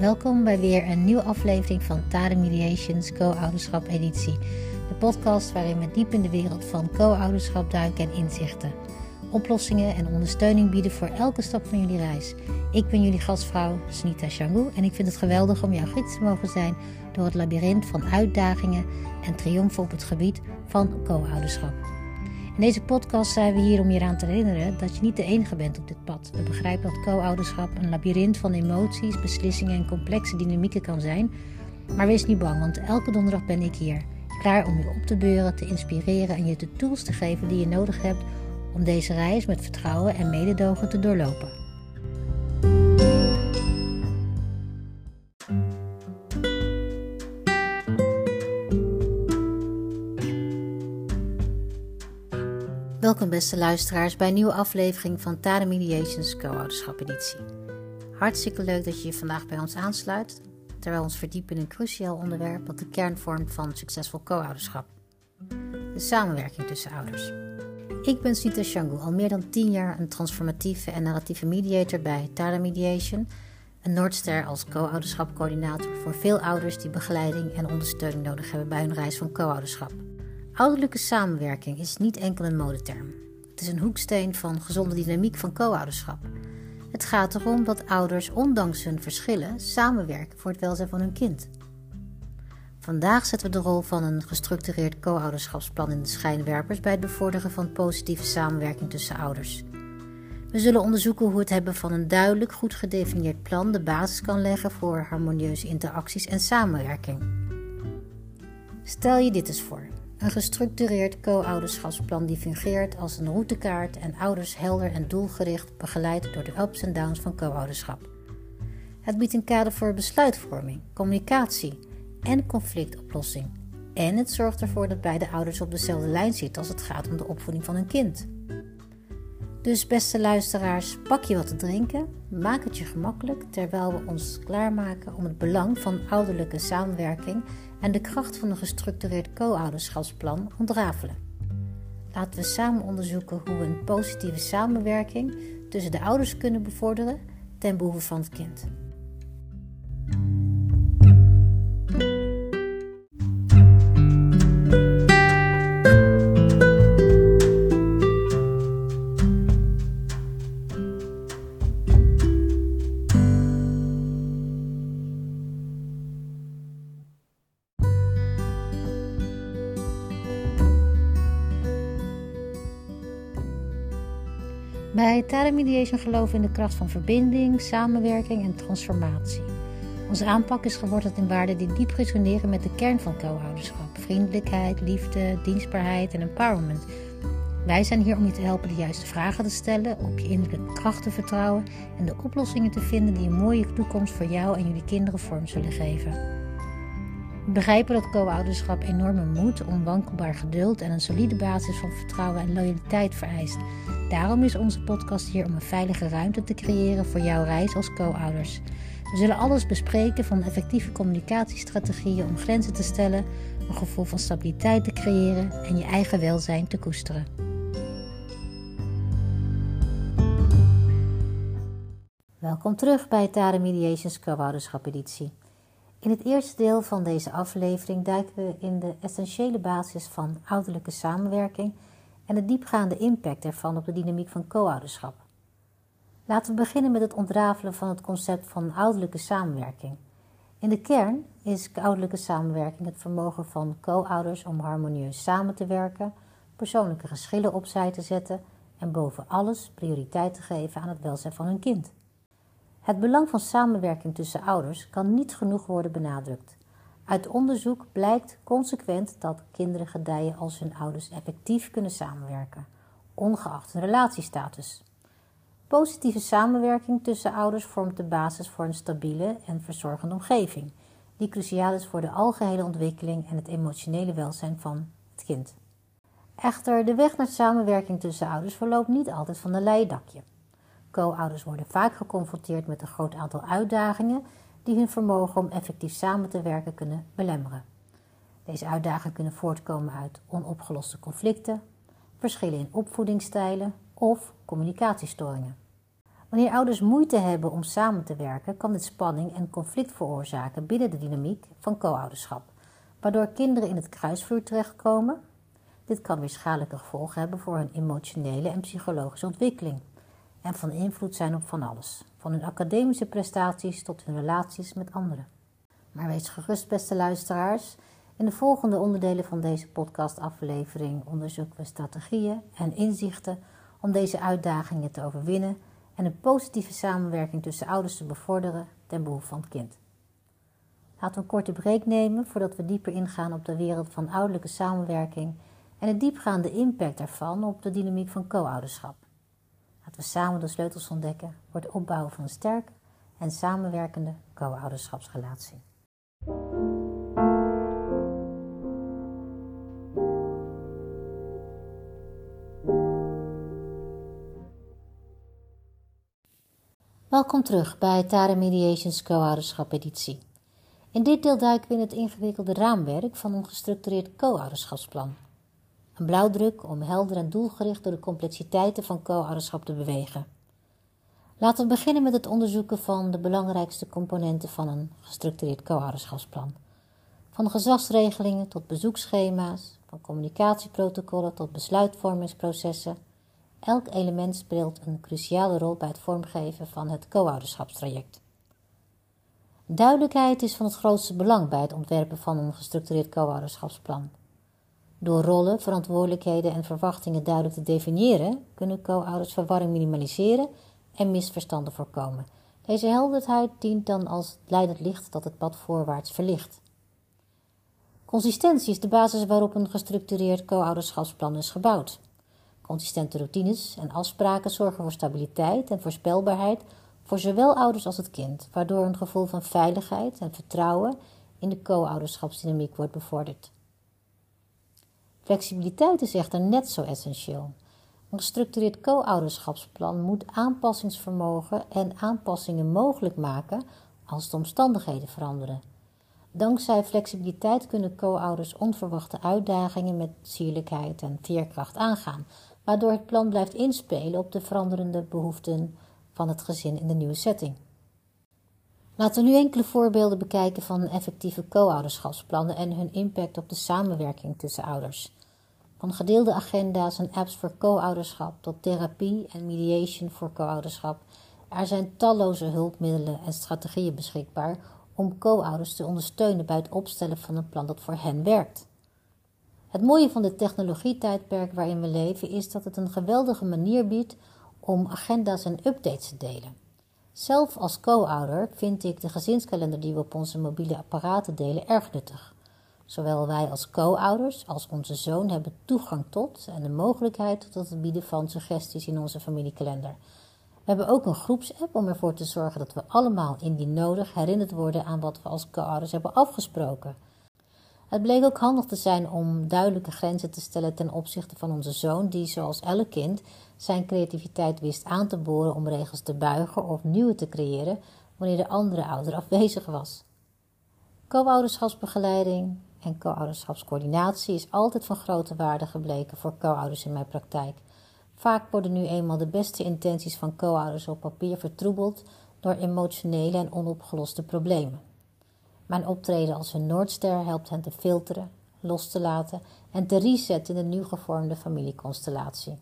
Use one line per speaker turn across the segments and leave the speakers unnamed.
Welkom bij weer een nieuwe aflevering van Tade Mediations Co-ouderschap editie. De podcast waarin we diep in de wereld van co-ouderschap duiken en inzichten. Oplossingen en ondersteuning bieden voor elke stap van jullie reis. Ik ben jullie gastvrouw Snita Shangu en ik vind het geweldig om jouw gids te mogen zijn door het labyrint van uitdagingen en triomfen op het gebied van co-ouderschap. In deze podcast zijn we hier om je eraan te herinneren dat je niet de enige bent op dit pad. We begrijpen dat co-ouderschap een labyrint van emoties, beslissingen en complexe dynamieken kan zijn. Maar wees niet bang, want elke donderdag ben ik hier. Klaar om je op te beuren, te inspireren en je de tools te geven die je nodig hebt om deze reis met vertrouwen en mededogen te doorlopen. Beste luisteraars bij een nieuwe aflevering van Tade Mediations Co-ouderschap editie. Hartstikke leuk dat je je vandaag bij ons aansluit, terwijl we ons verdiepen in een cruciaal onderwerp dat de kern vormt van succesvol co-ouderschap. De samenwerking tussen ouders. Ik ben Sita Shangu, al meer dan 10 jaar een transformatieve en narratieve mediator bij Tade Mediation, een Noordster als co-ouderschapcoördinator voor veel ouders die begeleiding en ondersteuning nodig hebben bij hun reis van co-ouderschap. Ouderlijke samenwerking is niet enkel een modeterm. Het is een hoeksteen van gezonde dynamiek van co-ouderschap. Het gaat erom dat ouders, ondanks hun verschillen, samenwerken voor het welzijn van hun kind. Vandaag zetten we de rol van een gestructureerd co-ouderschapsplan in de schijnwerpers bij het bevorderen van positieve samenwerking tussen ouders. We zullen onderzoeken hoe het hebben van een duidelijk, goed gedefinieerd plan de basis kan leggen voor harmonieuze interacties en samenwerking. Stel je dit eens voor. Een gestructureerd co-ouderschapsplan die fungeert als een routekaart en ouders helder en doelgericht begeleid door de ups en downs van co-ouderschap. Het biedt een kader voor besluitvorming, communicatie en conflictoplossing. En het zorgt ervoor dat beide ouders op dezelfde lijn zitten als het gaat om de opvoeding van hun kind. Dus beste luisteraars, pak je wat te drinken, maak het je gemakkelijk terwijl we ons klaarmaken om het belang van ouderlijke samenwerking en de kracht van een gestructureerd co-ouderschapsplan ontrafelen. Laten we samen onderzoeken hoe we een positieve samenwerking tussen de ouders kunnen bevorderen ten behoeve van het kind. Tara Mediation geloven in de kracht van verbinding, samenwerking en transformatie. Onze aanpak is geworteld in waarden die diep resoneren met de kern van co-ouderschap: vriendelijkheid, liefde, dienstbaarheid en empowerment. Wij zijn hier om je te helpen de juiste vragen te stellen, op je innerlijke kracht te vertrouwen en de oplossingen te vinden die een mooie toekomst voor jou en jullie kinderen vorm zullen geven. We begrijpen dat co-ouderschap enorme moed, onwankelbaar geduld en een solide basis van vertrouwen en loyaliteit vereist. Daarom is onze podcast hier om een veilige ruimte te creëren voor jouw reis als co-ouders. We zullen alles bespreken van effectieve communicatiestrategieën om grenzen te stellen, een gevoel van stabiliteit te creëren en je eigen welzijn te koesteren. Welkom terug bij Tare Mediations Co-ouderschap editie. In het eerste deel van deze aflevering duiken we in de essentiële basis van ouderlijke samenwerking en de diepgaande impact ervan op de dynamiek van co-ouderschap. Laten we beginnen met het ontrafelen van het concept van ouderlijke samenwerking. In de kern is ouderlijke samenwerking het vermogen van co-ouders om harmonieus samen te werken, persoonlijke geschillen opzij te zetten en boven alles prioriteit te geven aan het welzijn van hun kind. Het belang van samenwerking tussen ouders kan niet genoeg worden benadrukt. Uit onderzoek blijkt consequent dat kinderen gedijen als hun ouders effectief kunnen samenwerken, ongeacht hun relatiestatus. Positieve samenwerking tussen ouders vormt de basis voor een stabiele en verzorgende omgeving, die cruciaal is voor de algehele ontwikkeling en het emotionele welzijn van het kind. Echter, de weg naar samenwerking tussen ouders verloopt niet altijd van een leien dakje. Co-ouders worden vaak geconfronteerd met een groot aantal uitdagingen die hun vermogen om effectief samen te werken kunnen belemmeren. Deze uitdagingen kunnen voortkomen uit onopgeloste conflicten, verschillen in opvoedingsstijlen of communicatiestoringen. Wanneer ouders moeite hebben om samen te werken, kan dit spanning en conflict veroorzaken binnen de dynamiek van co-ouderschap, waardoor kinderen in het kruisvuur terechtkomen. Dit kan weer schadelijke gevolgen hebben voor hun emotionele en psychologische ontwikkeling en van invloed zijn op van alles, van hun academische prestaties tot hun relaties met anderen. Maar wees gerust, beste luisteraars. In de volgende onderdelen van deze podcastaflevering onderzoeken we strategieën en inzichten om deze uitdagingen te overwinnen en een positieve samenwerking tussen ouders te bevorderen ten behoeve van het kind. Laten we een korte break nemen voordat we dieper ingaan op de wereld van ouderlijke samenwerking en de diepgaande impact daarvan op de dynamiek van co-ouderschap. Laten we samen de sleutels ontdekken voor het opbouwen van een sterke en samenwerkende co-ouderschapsrelatie. Welkom terug bij Tare Mediations Co-ouderschap editie. In dit deel duiken we in het ingewikkelde raamwerk van een gestructureerd co-ouderschapsplan. Een blauwdruk om helder en doelgericht door de complexiteiten van co-ouderschap te bewegen. Laten we beginnen met het onderzoeken van de belangrijkste componenten van een gestructureerd co-ouderschapsplan. Van gezagsregelingen tot bezoekschema's, van communicatieprotocollen tot besluitvormingsprocessen Elk element speelt een cruciale rol bij het vormgeven van het co-ouderschapstraject. Duidelijkheid is van het grootste belang bij het ontwerpen van een gestructureerd co-ouderschapsplan. Door rollen, verantwoordelijkheden en verwachtingen duidelijk te definiëren, kunnen co-ouders verwarring minimaliseren en misverstanden voorkomen. Deze helderheid dient dan als leidend licht dat het pad voorwaarts verlicht. Consistentie is de basis waarop een gestructureerd co-ouderschapsplan is gebouwd. Consistente routines en afspraken zorgen voor stabiliteit en voorspelbaarheid voor zowel ouders als het kind, waardoor een gevoel van veiligheid en vertrouwen in de co-ouderschapsdynamiek wordt bevorderd. Flexibiliteit is echter net zo essentieel. Een gestructureerd co-ouderschapsplan moet aanpassingsvermogen en aanpassingen mogelijk maken als de omstandigheden veranderen. Dankzij flexibiliteit kunnen co-ouders onverwachte uitdagingen met sierlijkheid en veerkracht aangaan, waardoor het plan blijft inspelen op de veranderende behoeften van het gezin in de nieuwe setting. Laten we nu enkele voorbeelden bekijken van effectieve co-ouderschapsplannen en hun impact op de samenwerking tussen ouders. Van gedeelde agenda's en apps voor co-ouderschap tot therapie en mediation voor co-ouderschap. Er zijn talloze hulpmiddelen en strategieën beschikbaar om co-ouders te ondersteunen bij het opstellen van een plan dat voor hen werkt. Het mooie van de technologietijdperk waarin we leven is dat het een geweldige manier biedt om agenda's en updates te delen. Zelf als co-ouder vind ik de gezinskalender die we op onze mobiele apparaten delen erg nuttig. Zowel wij als co-ouders als onze zoon hebben toegang tot en de mogelijkheid tot het bieden van suggesties in onze familiekalender. We hebben ook een groepsapp om ervoor te zorgen dat we allemaal indien nodig herinnerd worden aan wat we als co-ouders hebben afgesproken. Het bleek ook handig te zijn om duidelijke grenzen te stellen ten opzichte van onze zoon, die zoals elk kind zijn creativiteit wist aan te boren om regels te buigen of nieuwe te creëren wanneer de andere ouder afwezig was. Co-ouderschapsbegeleiding en co-ouderschapscoördinatie is altijd van grote waarde gebleken voor co-ouders in mijn praktijk. Vaak worden nu eenmaal de beste intenties van co-ouders op papier vertroebeld door emotionele en onopgeloste problemen. Mijn optreden als een Noordster helpt hen te filteren, los te laten en te resetten in de nieuw gevormde familieconstellatie.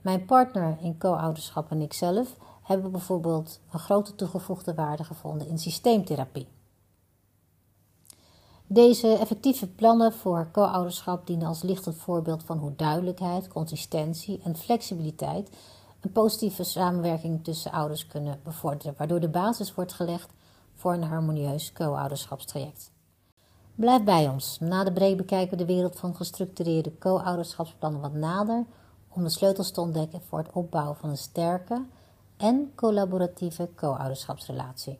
Mijn partner in co-ouderschap en ikzelf hebben bijvoorbeeld een grote toegevoegde waarde gevonden in systeemtherapie. Deze effectieve plannen voor co-ouderschap dienen als lichtend voorbeeld van hoe duidelijkheid, consistentie en flexibiliteit een positieve samenwerking tussen ouders kunnen bevorderen, waardoor de basis wordt gelegd voor een harmonieus co-ouderschapstraject. Blijf bij ons. Na de break bekijken we de wereld van gestructureerde co-ouderschapsplannen wat nader om de sleutels te ontdekken voor het opbouwen van een sterke en collaboratieve co-ouderschapsrelatie.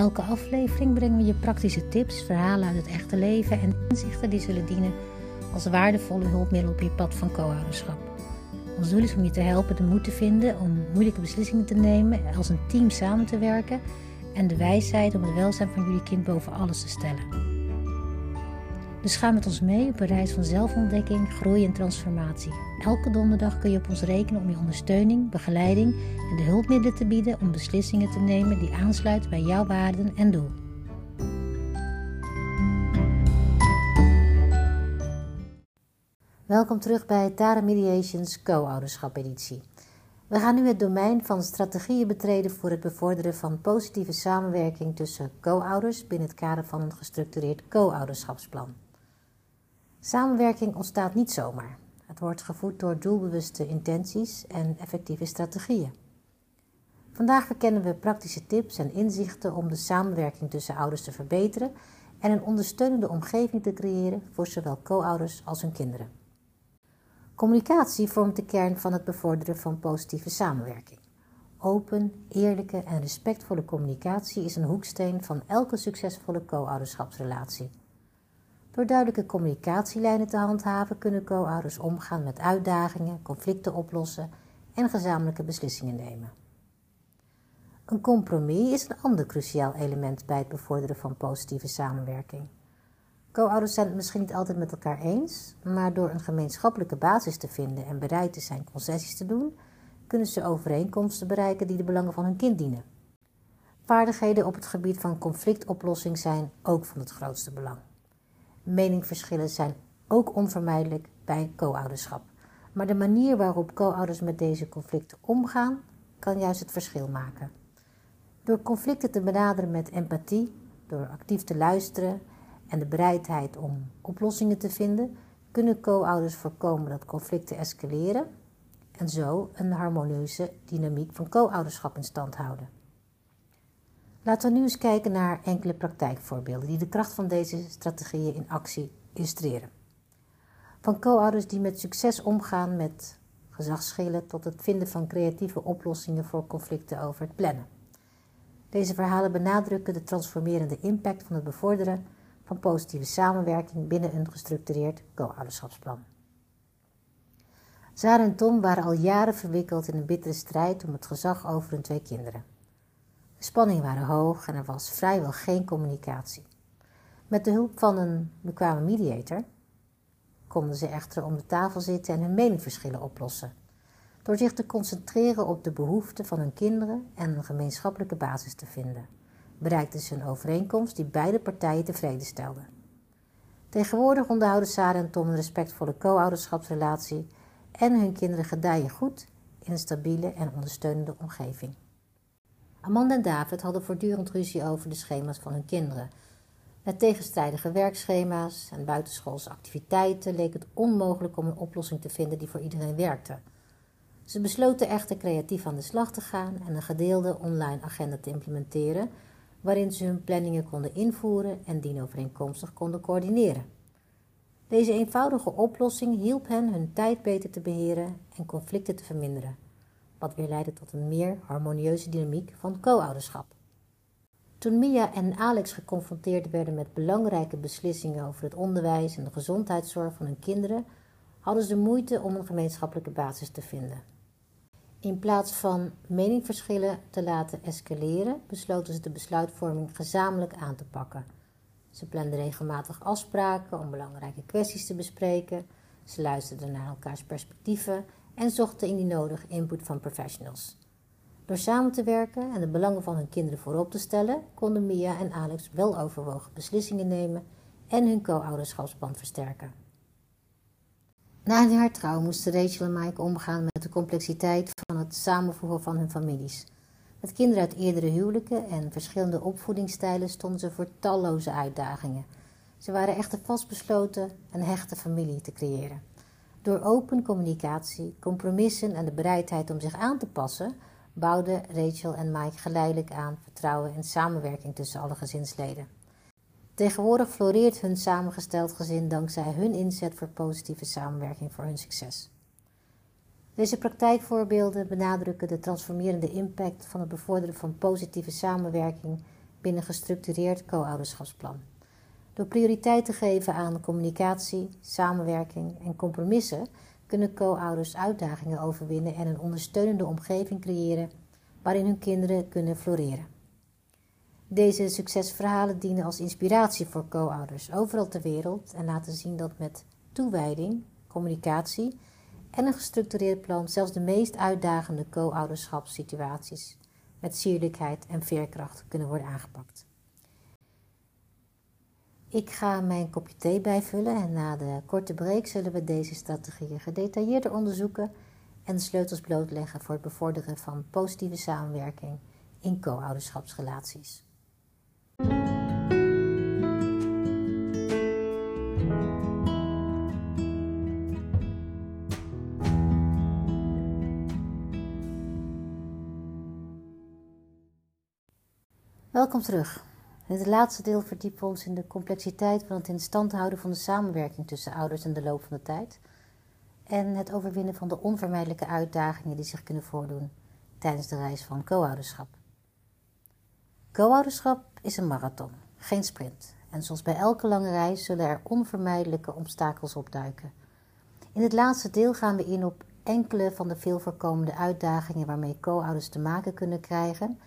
Elke aflevering brengen we je praktische tips, verhalen uit het echte leven en inzichten die zullen dienen als waardevolle hulpmiddel op je pad van co-ouderschap. Ons doel is om je te helpen de moed te vinden om moeilijke beslissingen te nemen, als een team samen te werken en de wijsheid om het welzijn van jullie kind boven alles te stellen. Dus ga met ons mee op een reis van zelfontdekking, groei en transformatie. Elke donderdag kun je op ons rekenen om je ondersteuning, begeleiding en de hulpmiddelen te bieden om beslissingen te nemen die aansluiten bij jouw waarden en doel. Welkom terug bij Tara Mediations Co-ouderschap editie. We gaan nu het domein van strategieën betreden voor het bevorderen van positieve samenwerking tussen co-ouders binnen het kader van een gestructureerd co-ouderschapsplan. Samenwerking ontstaat niet zomaar. Het wordt gevoed door doelbewuste intenties en effectieve strategieën. Vandaag verkennen we praktische tips en inzichten om de samenwerking tussen ouders te verbeteren en een ondersteunende omgeving te creëren voor zowel co-ouders als hun kinderen. Communicatie vormt de kern van het bevorderen van positieve samenwerking. Open, eerlijke en respectvolle communicatie is een hoeksteen van elke succesvolle co-ouderschapsrelatie. Door duidelijke communicatielijnen te handhaven kunnen co-ouders omgaan met uitdagingen, conflicten oplossen en gezamenlijke beslissingen nemen. Een compromis is een ander cruciaal element bij het bevorderen van positieve samenwerking. Co-ouders zijn het misschien niet altijd met elkaar eens, maar door een gemeenschappelijke basis te vinden en bereid te zijn concessies te doen, kunnen ze overeenkomsten bereiken die de belangen van hun kind dienen. Vaardigheden op het gebied van conflictoplossing zijn ook van het grootste belang. Meningverschillen zijn ook onvermijdelijk bij co-ouderschap. Maar de manier waarop co-ouders met deze conflicten omgaan, kan juist het verschil maken. Door conflicten te benaderen met empathie, door actief te luisteren en de bereidheid om oplossingen te vinden, kunnen co-ouders voorkomen dat conflicten escaleren en zo een harmonieuze dynamiek van co-ouderschap in stand houden. Laten we nu eens kijken naar enkele praktijkvoorbeelden die de kracht van deze strategieën in actie illustreren. Van co-ouders die met succes omgaan met gezagsschillen tot het vinden van creatieve oplossingen voor conflicten over het plannen. Deze verhalen benadrukken de transformerende impact van het bevorderen van positieve samenwerking binnen een gestructureerd co-ouderschapsplan. Sarah en Tom waren al jaren verwikkeld in een bittere strijd om het gezag over hun twee kinderen. De spanningen waren hoog en er was vrijwel geen communicatie. Met de hulp van een bekwame mediator konden ze echter om de tafel zitten en hun meningsverschillen oplossen. Door zich te concentreren op de behoeften van hun kinderen en een gemeenschappelijke basis te vinden, bereikten ze een overeenkomst die beide partijen tevreden stelde. Tegenwoordig onderhouden Sarah en Tom een respectvolle co-ouderschapsrelatie en hun kinderen gedijen goed in een stabiele en ondersteunende omgeving. Amanda en David hadden voortdurend ruzie over de schema's van hun kinderen. Met tegenstrijdige werkschema's en buitenschoolse activiteiten leek het onmogelijk om een oplossing te vinden die voor iedereen werkte. Ze besloten echter creatief aan de slag te gaan en een gedeelde online agenda te implementeren, waarin ze hun planningen konden invoeren en dienovereenkomstig konden coördineren. Deze eenvoudige oplossing hielp hen hun tijd beter te beheren en conflicten te verminderen wat weer leidde tot een meer harmonieuze dynamiek van co-ouderschap. Toen Mia en Alex geconfronteerd werden met belangrijke beslissingen over het onderwijs en de gezondheidszorg van hun kinderen, hadden ze moeite om een gemeenschappelijke basis te vinden. In plaats van meningverschillen te laten escaleren, besloten ze de besluitvorming gezamenlijk aan te pakken. Ze planden regelmatig afspraken om belangrijke kwesties te bespreken. Ze luisterden naar elkaars perspectieven en zochten indien nodig input van professionals. Door samen te werken en de belangen van hun kinderen voorop te stellen, konden Mia en Alex wel overwogen beslissingen nemen en hun co-ouderschapsband versterken. Na hun hertrouw moesten Rachel en Mike omgaan met de complexiteit van het samenvoegen van hun families. Met kinderen uit eerdere huwelijken en verschillende opvoedingsstijlen stonden ze voor talloze uitdagingen. Ze waren echter vastbesloten een hechte familie te creëren. Door open communicatie, compromissen en de bereidheid om zich aan te passen, bouwden Rachel en Mike geleidelijk aan vertrouwen en samenwerking tussen alle gezinsleden. Tegenwoordig floreert hun samengesteld gezin dankzij hun inzet voor positieve samenwerking voor hun succes. Deze praktijkvoorbeelden benadrukken de transformerende impact van het bevorderen van positieve samenwerking binnen gestructureerd co-ouderschapsplan. Door prioriteit te geven aan communicatie, samenwerking en compromissen kunnen co-ouders uitdagingen overwinnen en een ondersteunende omgeving creëren waarin hun kinderen kunnen floreren. Deze succesverhalen dienen als inspiratie voor co-ouders overal ter wereld en laten zien dat met toewijding, communicatie en een gestructureerd plan zelfs de meest uitdagende co-ouderschapssituaties met sierlijkheid en veerkracht kunnen worden aangepakt. Ik ga mijn kopje thee bijvullen en na de korte break zullen we deze strategieën gedetailleerder onderzoeken en de sleutels blootleggen voor het bevorderen van positieve samenwerking in co-ouderschapsrelaties. Welkom terug. In het laatste deel verdiepen we ons in de complexiteit van het in stand houden van de samenwerking tussen ouders in de loop van de tijd en het overwinnen van de onvermijdelijke uitdagingen die zich kunnen voordoen tijdens de reis van co-ouderschap. Co-ouderschap is een marathon, geen sprint. En zoals bij elke lange reis zullen er onvermijdelijke obstakels opduiken. In het laatste deel gaan we in op enkele van de veel voorkomende uitdagingen waarmee co-ouders te maken kunnen krijgen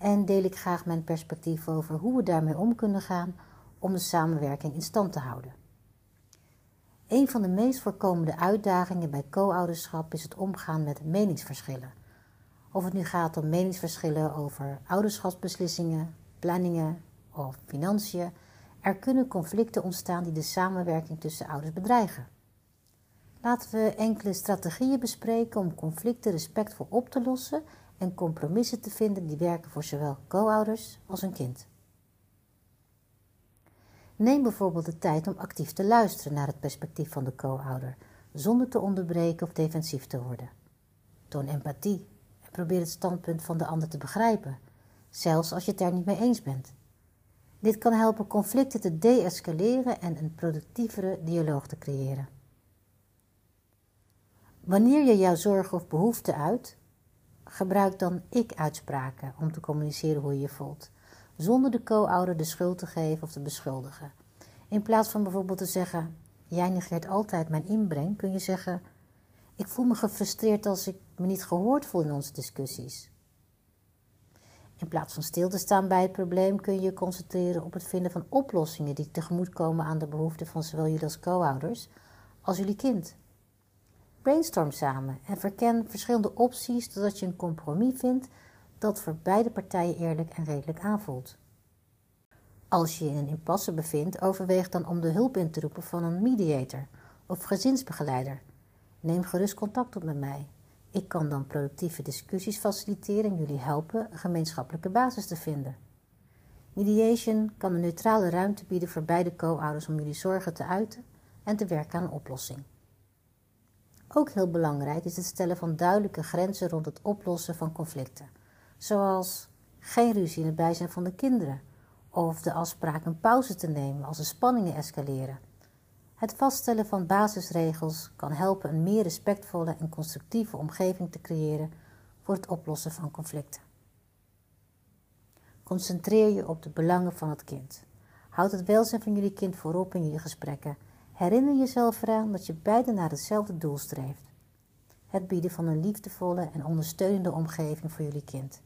en deel ik graag mijn perspectief over hoe we daarmee om kunnen gaan om de samenwerking in stand te houden. Een van de meest voorkomende uitdagingen bij co-ouderschap is het omgaan met meningsverschillen. Of het nu gaat om meningsverschillen over ouderschapsbeslissingen, planningen of financiën, er kunnen conflicten ontstaan die de samenwerking tussen ouders bedreigen. Laten we enkele strategieën bespreken om conflicten respectvol op te lossen en compromissen te vinden die werken voor zowel co-ouders als een kind. Neem bijvoorbeeld de tijd om actief te luisteren naar het perspectief van de co-ouder, zonder te onderbreken of defensief te worden. Toon empathie en probeer het standpunt van de ander te begrijpen, zelfs als je het er niet mee eens bent. Dit kan helpen conflicten te deescaleren en een productievere dialoog te creëren. Wanneer je jouw zorgen of behoeften uit, gebruik dan ik-uitspraken om te communiceren hoe je je voelt, zonder de co-ouder de schuld te geven of te beschuldigen. In plaats van bijvoorbeeld te zeggen: Jij negeert altijd mijn inbreng, kun je zeggen: Ik voel me gefrustreerd als ik me niet gehoord voel in onze discussies. In plaats van stil te staan bij het probleem kun je je concentreren op het vinden van oplossingen die tegemoetkomen aan de behoeften van zowel jullie als co-ouders als jullie kind. Brainstorm samen en verken verschillende opties totdat je een compromis vindt dat voor beide partijen eerlijk en redelijk aanvoelt. Als je in een impasse bevindt, overweeg dan om de hulp in te roepen van een mediator of gezinsbegeleider. Neem gerust contact op met mij. Ik kan dan productieve discussies faciliteren en jullie helpen een gemeenschappelijke basis te vinden. Mediation kan een neutrale ruimte bieden voor beide co-ouders om jullie zorgen te uiten en te werken aan een oplossing. Ook heel belangrijk is het stellen van duidelijke grenzen rond het oplossen van conflicten, zoals geen ruzie in het bijzijn van de kinderen of de afspraak een pauze te nemen als de spanningen escaleren. Het vaststellen van basisregels kan helpen een meer respectvolle en constructieve omgeving te creëren voor het oplossen van conflicten. Concentreer je op de belangen van het kind. Houd het welzijn van jullie kind voorop in jullie gesprekken Herinner jezelf eraan dat je beiden naar hetzelfde doel streeft: het bieden van een liefdevolle en ondersteunende omgeving voor jullie kind.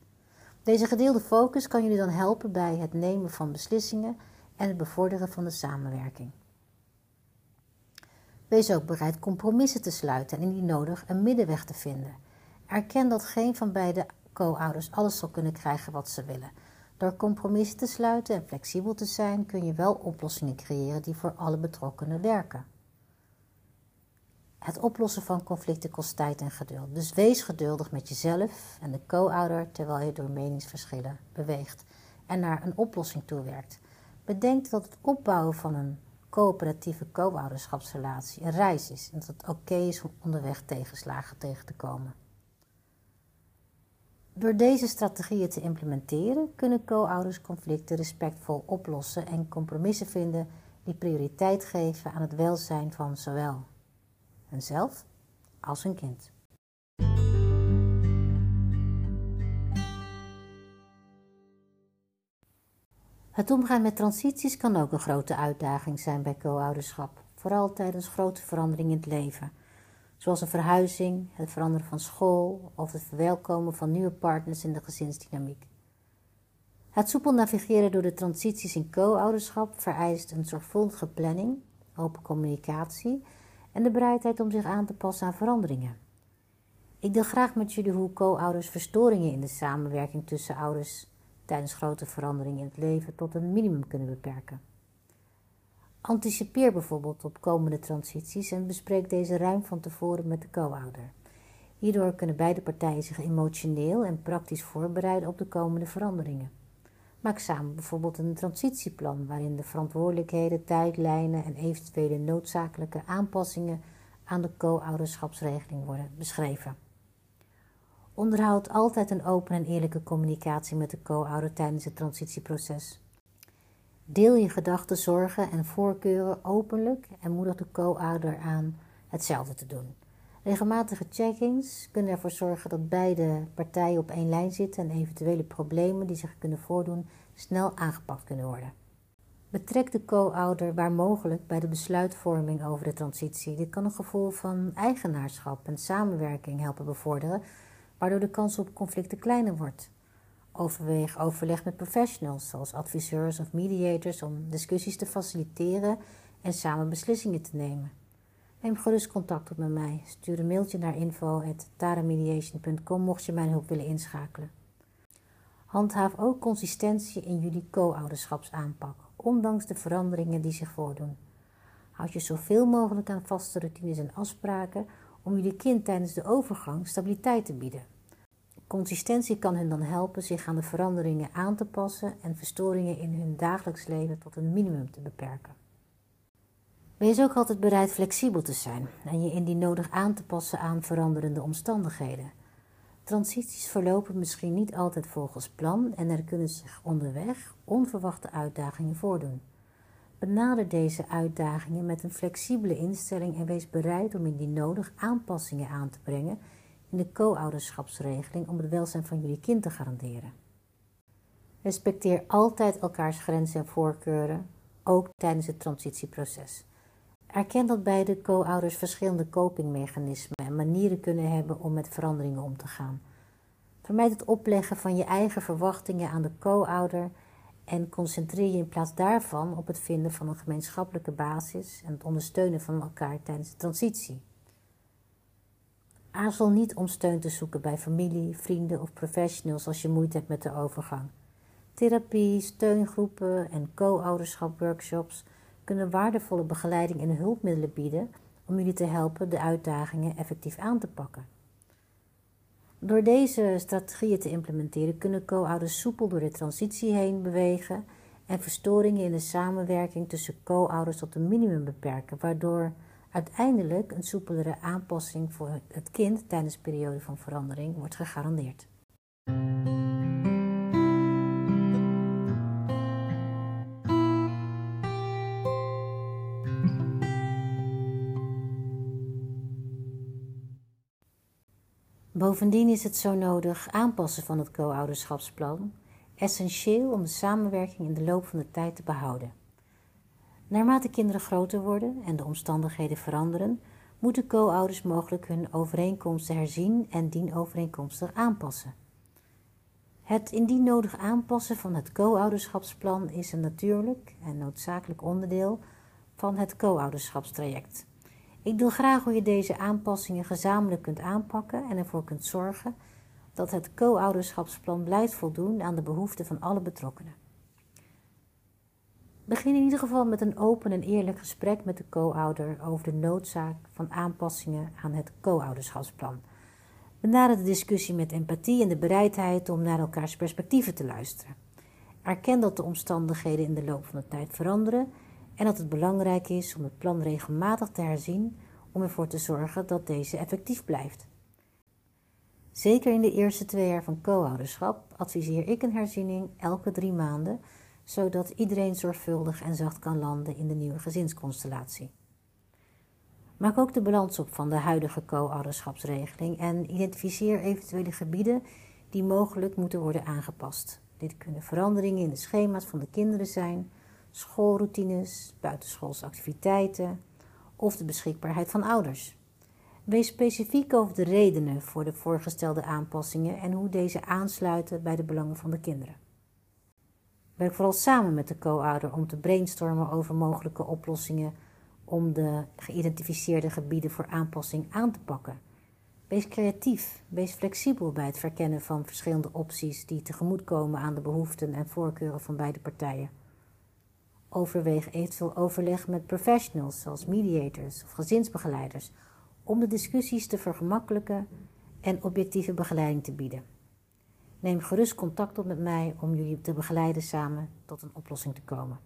Deze gedeelde focus kan jullie dan helpen bij het nemen van beslissingen en het bevorderen van de samenwerking. Wees ook bereid compromissen te sluiten en indien nodig een middenweg te vinden. Erken dat geen van beide co-ouders alles zal kunnen krijgen wat ze willen. Door compromissen te sluiten en flexibel te zijn, kun je wel oplossingen creëren die voor alle betrokkenen werken. Het oplossen van conflicten kost tijd en geduld. Dus wees geduldig met jezelf en de co-ouder terwijl je door meningsverschillen beweegt en naar een oplossing toewerkt. Bedenk dat het opbouwen van een coöperatieve co-ouderschapsrelatie een reis is en dat het oké is om onderweg tegenslagen tegen te komen. Door deze strategieën te implementeren kunnen co-ouders conflicten respectvol oplossen en compromissen vinden die prioriteit geven aan het welzijn van zowel henzelf als hun kind. Het omgaan met transities kan ook een grote uitdaging zijn bij co-ouderschap, vooral tijdens grote veranderingen in het leven zoals een verhuizing, het veranderen van school of het verwelkomen van nieuwe partners in de gezinsdynamiek. Het soepel navigeren door de transities in co-ouderschap vereist een zorgvuldige planning, open communicatie en de bereidheid om zich aan te passen aan veranderingen. Ik deel graag met jullie hoe co-ouders verstoringen in de samenwerking tussen ouders tijdens grote veranderingen in het leven tot een minimum kunnen beperken. Anticipeer bijvoorbeeld op komende transities en bespreek deze ruim van tevoren met de co-ouder. Hierdoor kunnen beide partijen zich emotioneel en praktisch voorbereiden op de komende veranderingen. Maak samen bijvoorbeeld een transitieplan waarin de verantwoordelijkheden, tijdlijnen en eventuele noodzakelijke aanpassingen aan de co-ouderschapsregeling worden beschreven. Onderhoud altijd een open en eerlijke communicatie met de co-ouder tijdens het transitieproces. Deel je gedachten, zorgen en voorkeuren openlijk en moedig de co-ouder aan hetzelfde te doen. Regelmatige check-ins kunnen ervoor zorgen dat beide partijen op één lijn zitten en eventuele problemen die zich kunnen voordoen snel aangepakt kunnen worden. Betrek de co-ouder waar mogelijk bij de besluitvorming over de transitie. Dit kan een gevoel van eigenaarschap en samenwerking helpen bevorderen, waardoor de kans op conflicten kleiner wordt. Overweeg overleg met professionals zoals adviseurs of mediators om discussies te faciliteren en samen beslissingen te nemen. Neem gerust contact op met mij. Stuur een mailtje naar info.taramediation.com mocht je mijn hulp willen inschakelen. Handhaaf ook consistentie in jullie co-ouderschapsaanpak, ondanks de veranderingen die zich voordoen. Houd je zoveel mogelijk aan vaste routines en afspraken om jullie kind tijdens de overgang stabiliteit te bieden. Consistentie kan hen dan helpen zich aan de veranderingen aan te passen en verstoringen in hun dagelijks leven tot een minimum te beperken. Wees ook altijd bereid flexibel te zijn en je indien nodig aan te passen aan veranderende omstandigheden. Transities verlopen misschien niet altijd volgens plan en er kunnen zich onderweg onverwachte uitdagingen voordoen. Benader deze uitdagingen met een flexibele instelling en wees bereid om indien nodig aanpassingen aan te brengen in de co-ouderschapsregeling om het welzijn van jullie kind te garanderen. Respecteer altijd elkaars grenzen en voorkeuren, ook tijdens het transitieproces. Erken dat beide co-ouders verschillende copingmechanismen en manieren kunnen hebben om met veranderingen om te gaan. Vermijd het opleggen van je eigen verwachtingen aan de co-ouder en concentreer je in plaats daarvan op het vinden van een gemeenschappelijke basis en het ondersteunen van elkaar tijdens de transitie. Aarzel niet om steun te zoeken bij familie, vrienden of professionals als je moeite hebt met de overgang. Therapie, steungroepen en co-ouderschap workshops kunnen waardevolle begeleiding en hulpmiddelen bieden om jullie te helpen de uitdagingen effectief aan te pakken. Door deze strategieën te implementeren kunnen co-ouders soepel door de transitie heen bewegen en verstoringen in de samenwerking tussen co-ouders tot een minimum beperken, waardoor uiteindelijk een soepelere aanpassing voor het kind tijdens de periode van verandering wordt gegarandeerd. Bovendien is het zo nodig aanpassen van het co-ouderschapsplan essentieel om de samenwerking in de loop van de tijd te behouden. Naarmate kinderen groter worden en de omstandigheden veranderen, moeten co-ouders mogelijk hun overeenkomsten herzien en dienovereenkomstig aanpassen. Het indien nodig aanpassen van het co-ouderschapsplan is een natuurlijk en noodzakelijk onderdeel van het co-ouderschapstraject. Ik deel graag hoe je deze aanpassingen gezamenlijk kunt aanpakken en ervoor kunt zorgen dat het co-ouderschapsplan blijft voldoen aan de behoeften van alle betrokkenen. Begin in ieder geval met een open en eerlijk gesprek met de co-ouder over de noodzaak van aanpassingen aan het co-ouderschapsplan. Benader de discussie met empathie en de bereidheid om naar elkaars perspectieven te luisteren. Erken dat de omstandigheden in de loop van de tijd veranderen en dat het belangrijk is om het plan regelmatig te herzien om ervoor te zorgen dat deze effectief blijft. Zeker in de eerste twee jaar van co-ouderschap adviseer ik een herziening elke drie maanden, zodat iedereen zorgvuldig en zacht kan landen in de nieuwe gezinsconstellatie. Maak ook de balans op van de huidige co-ouderschapsregeling en identificeer eventuele gebieden die mogelijk moeten worden aangepast. Dit kunnen veranderingen in de schema's van de kinderen zijn, schoolroutines, buitenschoolse activiteiten of de beschikbaarheid van ouders. Wees specifiek over de redenen voor de voorgestelde aanpassingen en hoe deze aansluiten bij de belangen van de kinderen. Werk vooral samen met de co-ouder om te brainstormen over mogelijke oplossingen om de geïdentificeerde gebieden voor aanpassing aan te pakken. Wees creatief, wees flexibel bij het verkennen van verschillende opties die tegemoetkomen aan de behoeften en voorkeuren van beide partijen. Overweeg eventueel overleg met professionals zoals mediators of gezinsbegeleiders om de discussies te vergemakkelijken en objectieve begeleiding te bieden. Neem gerust contact op met mij om jullie te begeleiden samen tot een oplossing te komen.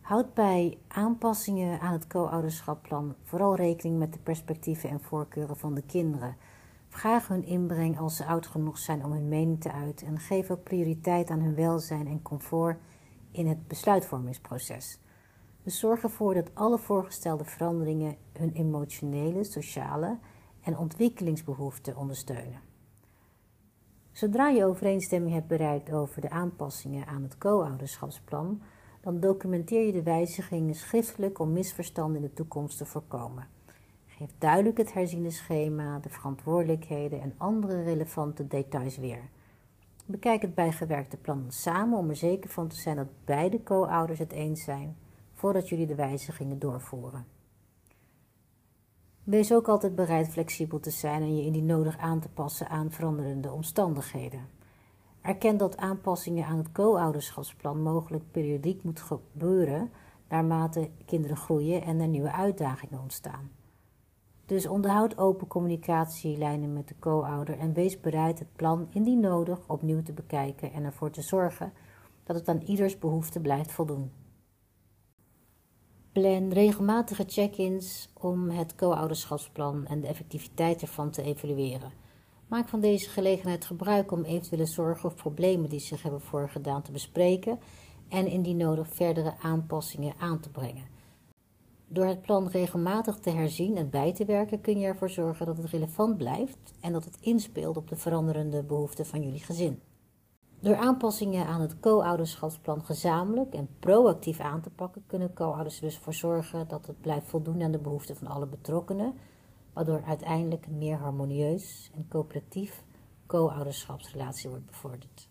Houd bij aanpassingen aan het co-ouderschapplan vooral rekening met de perspectieven en voorkeuren van de kinderen. Vraag hun inbreng als ze oud genoeg zijn om hun mening te uiten en geef ook prioriteit aan hun welzijn en comfort in het besluitvormingsproces. Dus zorg ervoor dat alle voorgestelde veranderingen hun emotionele, sociale en ontwikkelingsbehoeften ondersteunen. Zodra je overeenstemming hebt bereikt over de aanpassingen aan het co-ouderschapsplan, dan documenteer je de wijzigingen schriftelijk om misverstanden in de toekomst te voorkomen. Geef duidelijk het herziene schema, de verantwoordelijkheden en andere relevante details weer. Bekijk het bijgewerkte plan samen om er zeker van te zijn dat beide co-ouders het eens zijn voordat jullie de wijzigingen doorvoeren. Wees ook altijd bereid flexibel te zijn en je indien nodig aan te passen aan veranderende omstandigheden. Erken dat aanpassingen aan het co-ouderschapsplan mogelijk periodiek moet gebeuren naarmate kinderen groeien en er nieuwe uitdagingen ontstaan. Dus onderhoud open communicatielijnen met de co-ouder en wees bereid het plan indien nodig opnieuw te bekijken en ervoor te zorgen dat het aan ieders behoefte blijft voldoen. Plan regelmatige check-ins om het co-ouderschapsplan en de effectiviteit ervan te evalueren. Maak van deze gelegenheid gebruik om eventuele zorgen of problemen die zich hebben voorgedaan te bespreken en indien nodig verdere aanpassingen aan te brengen. Door het plan regelmatig te herzien en bij te werken kun je ervoor zorgen dat het relevant blijft en dat het inspeelt op de veranderende behoeften van jullie gezin. Door aanpassingen aan het co-ouderschapsplan gezamenlijk en proactief aan te pakken, kunnen co-ouders dus ervoor zorgen dat het blijft voldoen aan de behoeften van alle betrokkenen, waardoor uiteindelijk een meer harmonieus en coöperatief co-ouderschapsrelatie wordt bevorderd.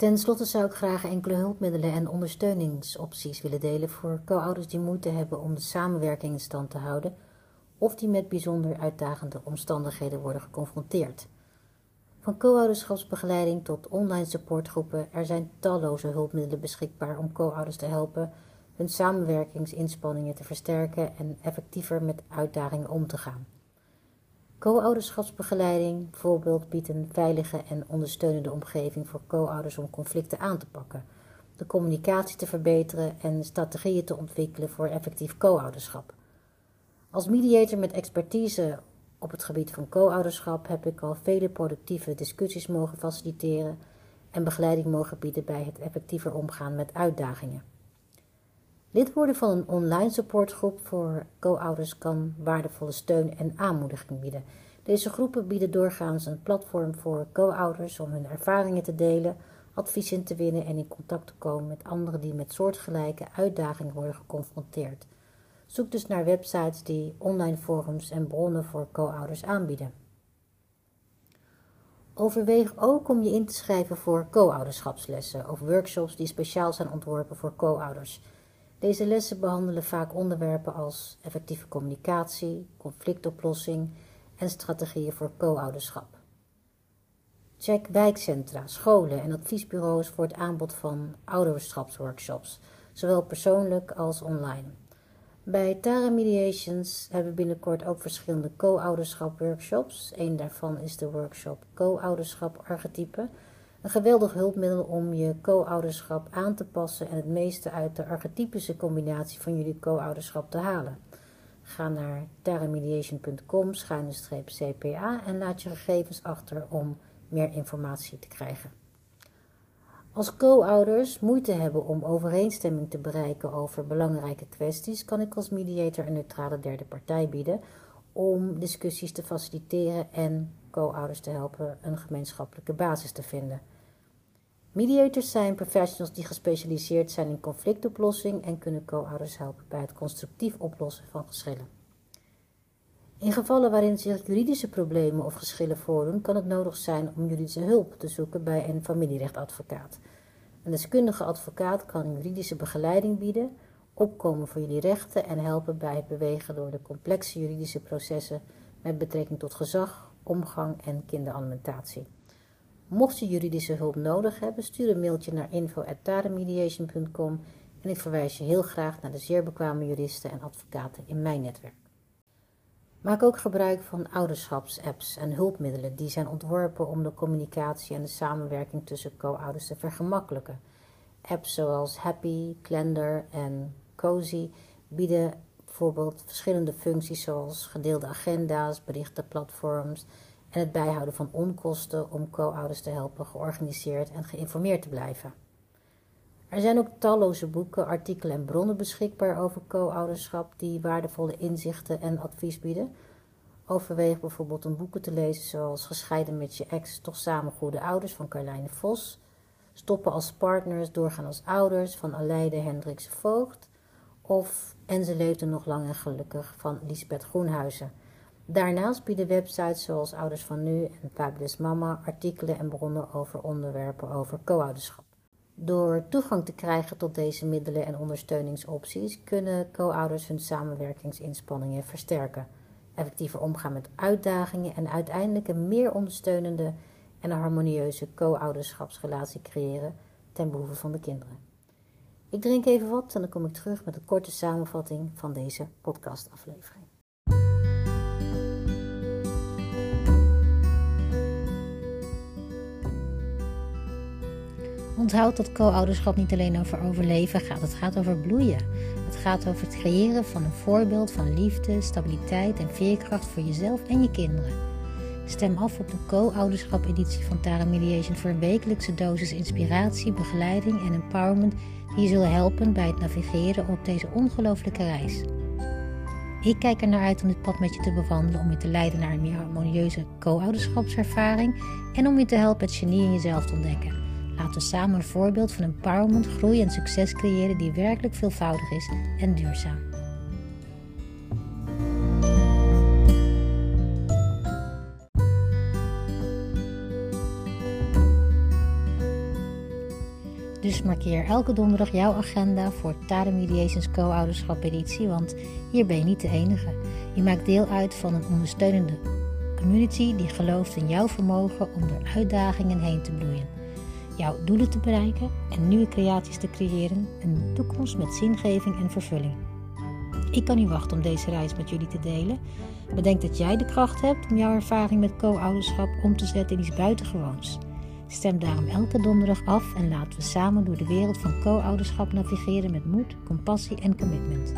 Ten slotte zou ik graag enkele hulpmiddelen en ondersteuningsopties willen delen voor co-ouders die moeite hebben om de samenwerking in stand te houden of die met bijzonder uitdagende omstandigheden worden geconfronteerd. Van co-ouderschapsbegeleiding tot online supportgroepen, er zijn talloze hulpmiddelen beschikbaar om co-ouders te helpen hun samenwerkingsinspanningen te versterken en effectiever met uitdagingen om te gaan. Co-ouderschapsbegeleiding bijvoorbeeld biedt een veilige en ondersteunende omgeving voor co-ouders om conflicten aan te pakken, de communicatie te verbeteren en strategieën te ontwikkelen voor effectief co-ouderschap. Als mediator met expertise op het gebied van co-ouderschap heb ik al vele productieve discussies mogen faciliteren en begeleiding mogen bieden bij het effectiever omgaan met uitdagingen. Lid worden van een online supportgroep voor co-ouders kan waardevolle steun en aanmoediging bieden. Deze groepen bieden doorgaans een platform voor co-ouders om hun ervaringen te delen, advies in te winnen en in contact te komen met anderen die met soortgelijke uitdagingen worden geconfronteerd. Zoek dus naar websites die online forums en bronnen voor co-ouders aanbieden. Overweeg ook om je in te schrijven voor co-ouderschapslessen of workshops die speciaal zijn ontworpen voor co-ouders. Deze lessen behandelen vaak onderwerpen als effectieve communicatie, conflictoplossing en strategieën voor co-ouderschap. Check wijkcentra, scholen en adviesbureaus voor het aanbod van ouderschapsworkshops, zowel persoonlijk als online. Bij Tara Mediations hebben we binnenkort ook verschillende co-ouderschap workshops. Een daarvan is de workshop Co-ouderschap archetypen een geweldig hulpmiddel om je co-ouderschap aan te passen en het meeste uit de archetypische combinatie van jullie co-ouderschap te halen. Ga naar terramediation.com cpa en laat je gegevens achter om meer informatie te krijgen. Als co-ouders moeite hebben om overeenstemming te bereiken over belangrijke kwesties, kan ik als mediator een neutrale derde partij bieden om discussies te faciliteren en co-ouders te helpen een gemeenschappelijke basis te vinden. Mediators zijn professionals die gespecialiseerd zijn in conflictoplossing en kunnen co-ouders helpen bij het constructief oplossen van geschillen. In gevallen waarin zich juridische problemen of geschillen voordoen, kan het nodig zijn om juridische hulp te zoeken bij een familierechtadvocaat. Een deskundige advocaat kan juridische begeleiding bieden, opkomen voor jullie rechten en helpen bij het bewegen door de complexe juridische processen met betrekking tot gezag, omgang en kinderalimentatie. Mocht je juridische hulp nodig hebben, stuur een mailtje naar info.tarenmediation.com en ik verwijs je heel graag naar de zeer bekwame juristen en advocaten in mijn netwerk. Maak ook gebruik van ouderschapsapps en hulpmiddelen die zijn ontworpen om de communicatie en de samenwerking tussen co-ouders te vergemakkelijken. Apps zoals Happy, Calendar en Cozy bieden bijvoorbeeld verschillende functies zoals gedeelde agenda's, berichtenplatforms en het bijhouden van onkosten om co-ouders te helpen georganiseerd en geïnformeerd te blijven. Er zijn ook talloze boeken, artikelen en bronnen beschikbaar over co-ouderschap die waardevolle inzichten en advies bieden. Overweeg bijvoorbeeld een boeken te lezen zoals Gescheiden met je ex, toch samen goede ouders van Carlijne Vos, Stoppen als partners, doorgaan als ouders van Aleide Hendrikse Voogd of En ze leefde nog lang en gelukkig van Lisbeth Groenhuizen. Daarnaast bieden websites zoals Ouders van Nu en Fabulous Mama artikelen en bronnen over onderwerpen over co-ouderschap. Door toegang te krijgen tot deze middelen en ondersteuningsopties kunnen co-ouders hun samenwerkingsinspanningen versterken, effectiever omgaan met uitdagingen en uiteindelijk een meer ondersteunende en harmonieuze co-ouderschapsrelatie creëren ten behoeve van de kinderen. Ik drink even wat en dan kom ik terug met een korte samenvatting van deze podcastaflevering. Onthoud dat co-ouderschap niet alleen over overleven gaat, het gaat over bloeien. Het gaat over het creëren van een voorbeeld van liefde, stabiliteit en veerkracht voor jezelf en je kinderen. Stem af op de co-ouderschap editie van Tara Mediation voor een wekelijkse dosis inspiratie, begeleiding en empowerment die je zullen helpen bij het navigeren op deze ongelooflijke reis. Ik kijk er naar uit om dit pad met je te bewandelen, om je te leiden naar een meer harmonieuze co-ouderschapservaring en om je te helpen het genie in jezelf te ontdekken. Laten we samen een voorbeeld van empowerment, groei en succes creëren die werkelijk veelvoudig is en duurzaam. Dus markeer elke donderdag jouw agenda voor Tade Mediations Co-ouderschap editie, want hier ben je niet de enige. Je maakt deel uit van een ondersteunende community die gelooft in jouw vermogen om door uitdagingen heen te bloeien jouw doelen te bereiken en nieuwe creaties te creëren, een toekomst met zingeving en vervulling. Ik kan niet wachten om deze reis met jullie te delen. Bedenk dat jij de kracht hebt om jouw ervaring met co-ouderschap om te zetten in iets buitengewoons. Stem daarom elke donderdag af en laten we samen door de wereld van co-ouderschap navigeren met moed, compassie en commitment.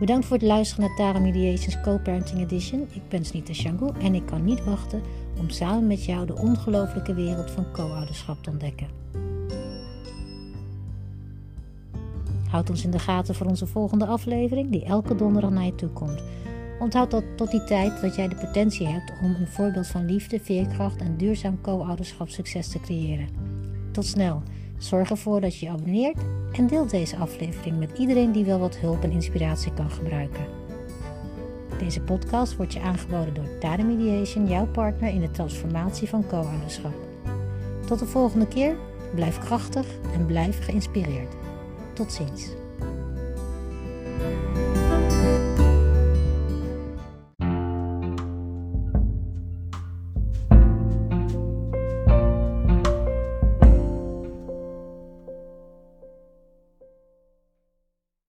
Bedankt voor het luisteren naar Tara Mediations Co-Parenting Edition. Ik ben Snita Shangu en ik kan niet wachten om samen met jou de ongelooflijke wereld van co-ouderschap te ontdekken. Houd ons in de gaten voor onze volgende aflevering, die elke donderdag naar je toe komt. Onthoud dat tot die tijd dat jij de potentie hebt om een voorbeeld van liefde, veerkracht en duurzaam co-ouderschap succes te creëren. Tot snel. Zorg ervoor dat je je abonneert en deelt deze aflevering met iedereen die wel wat hulp en inspiratie kan gebruiken. Deze podcast wordt je aangeboden door Tade Mediation, jouw partner in de transformatie van co-ouderschap. Tot de volgende keer, blijf krachtig en blijf geïnspireerd. Tot ziens.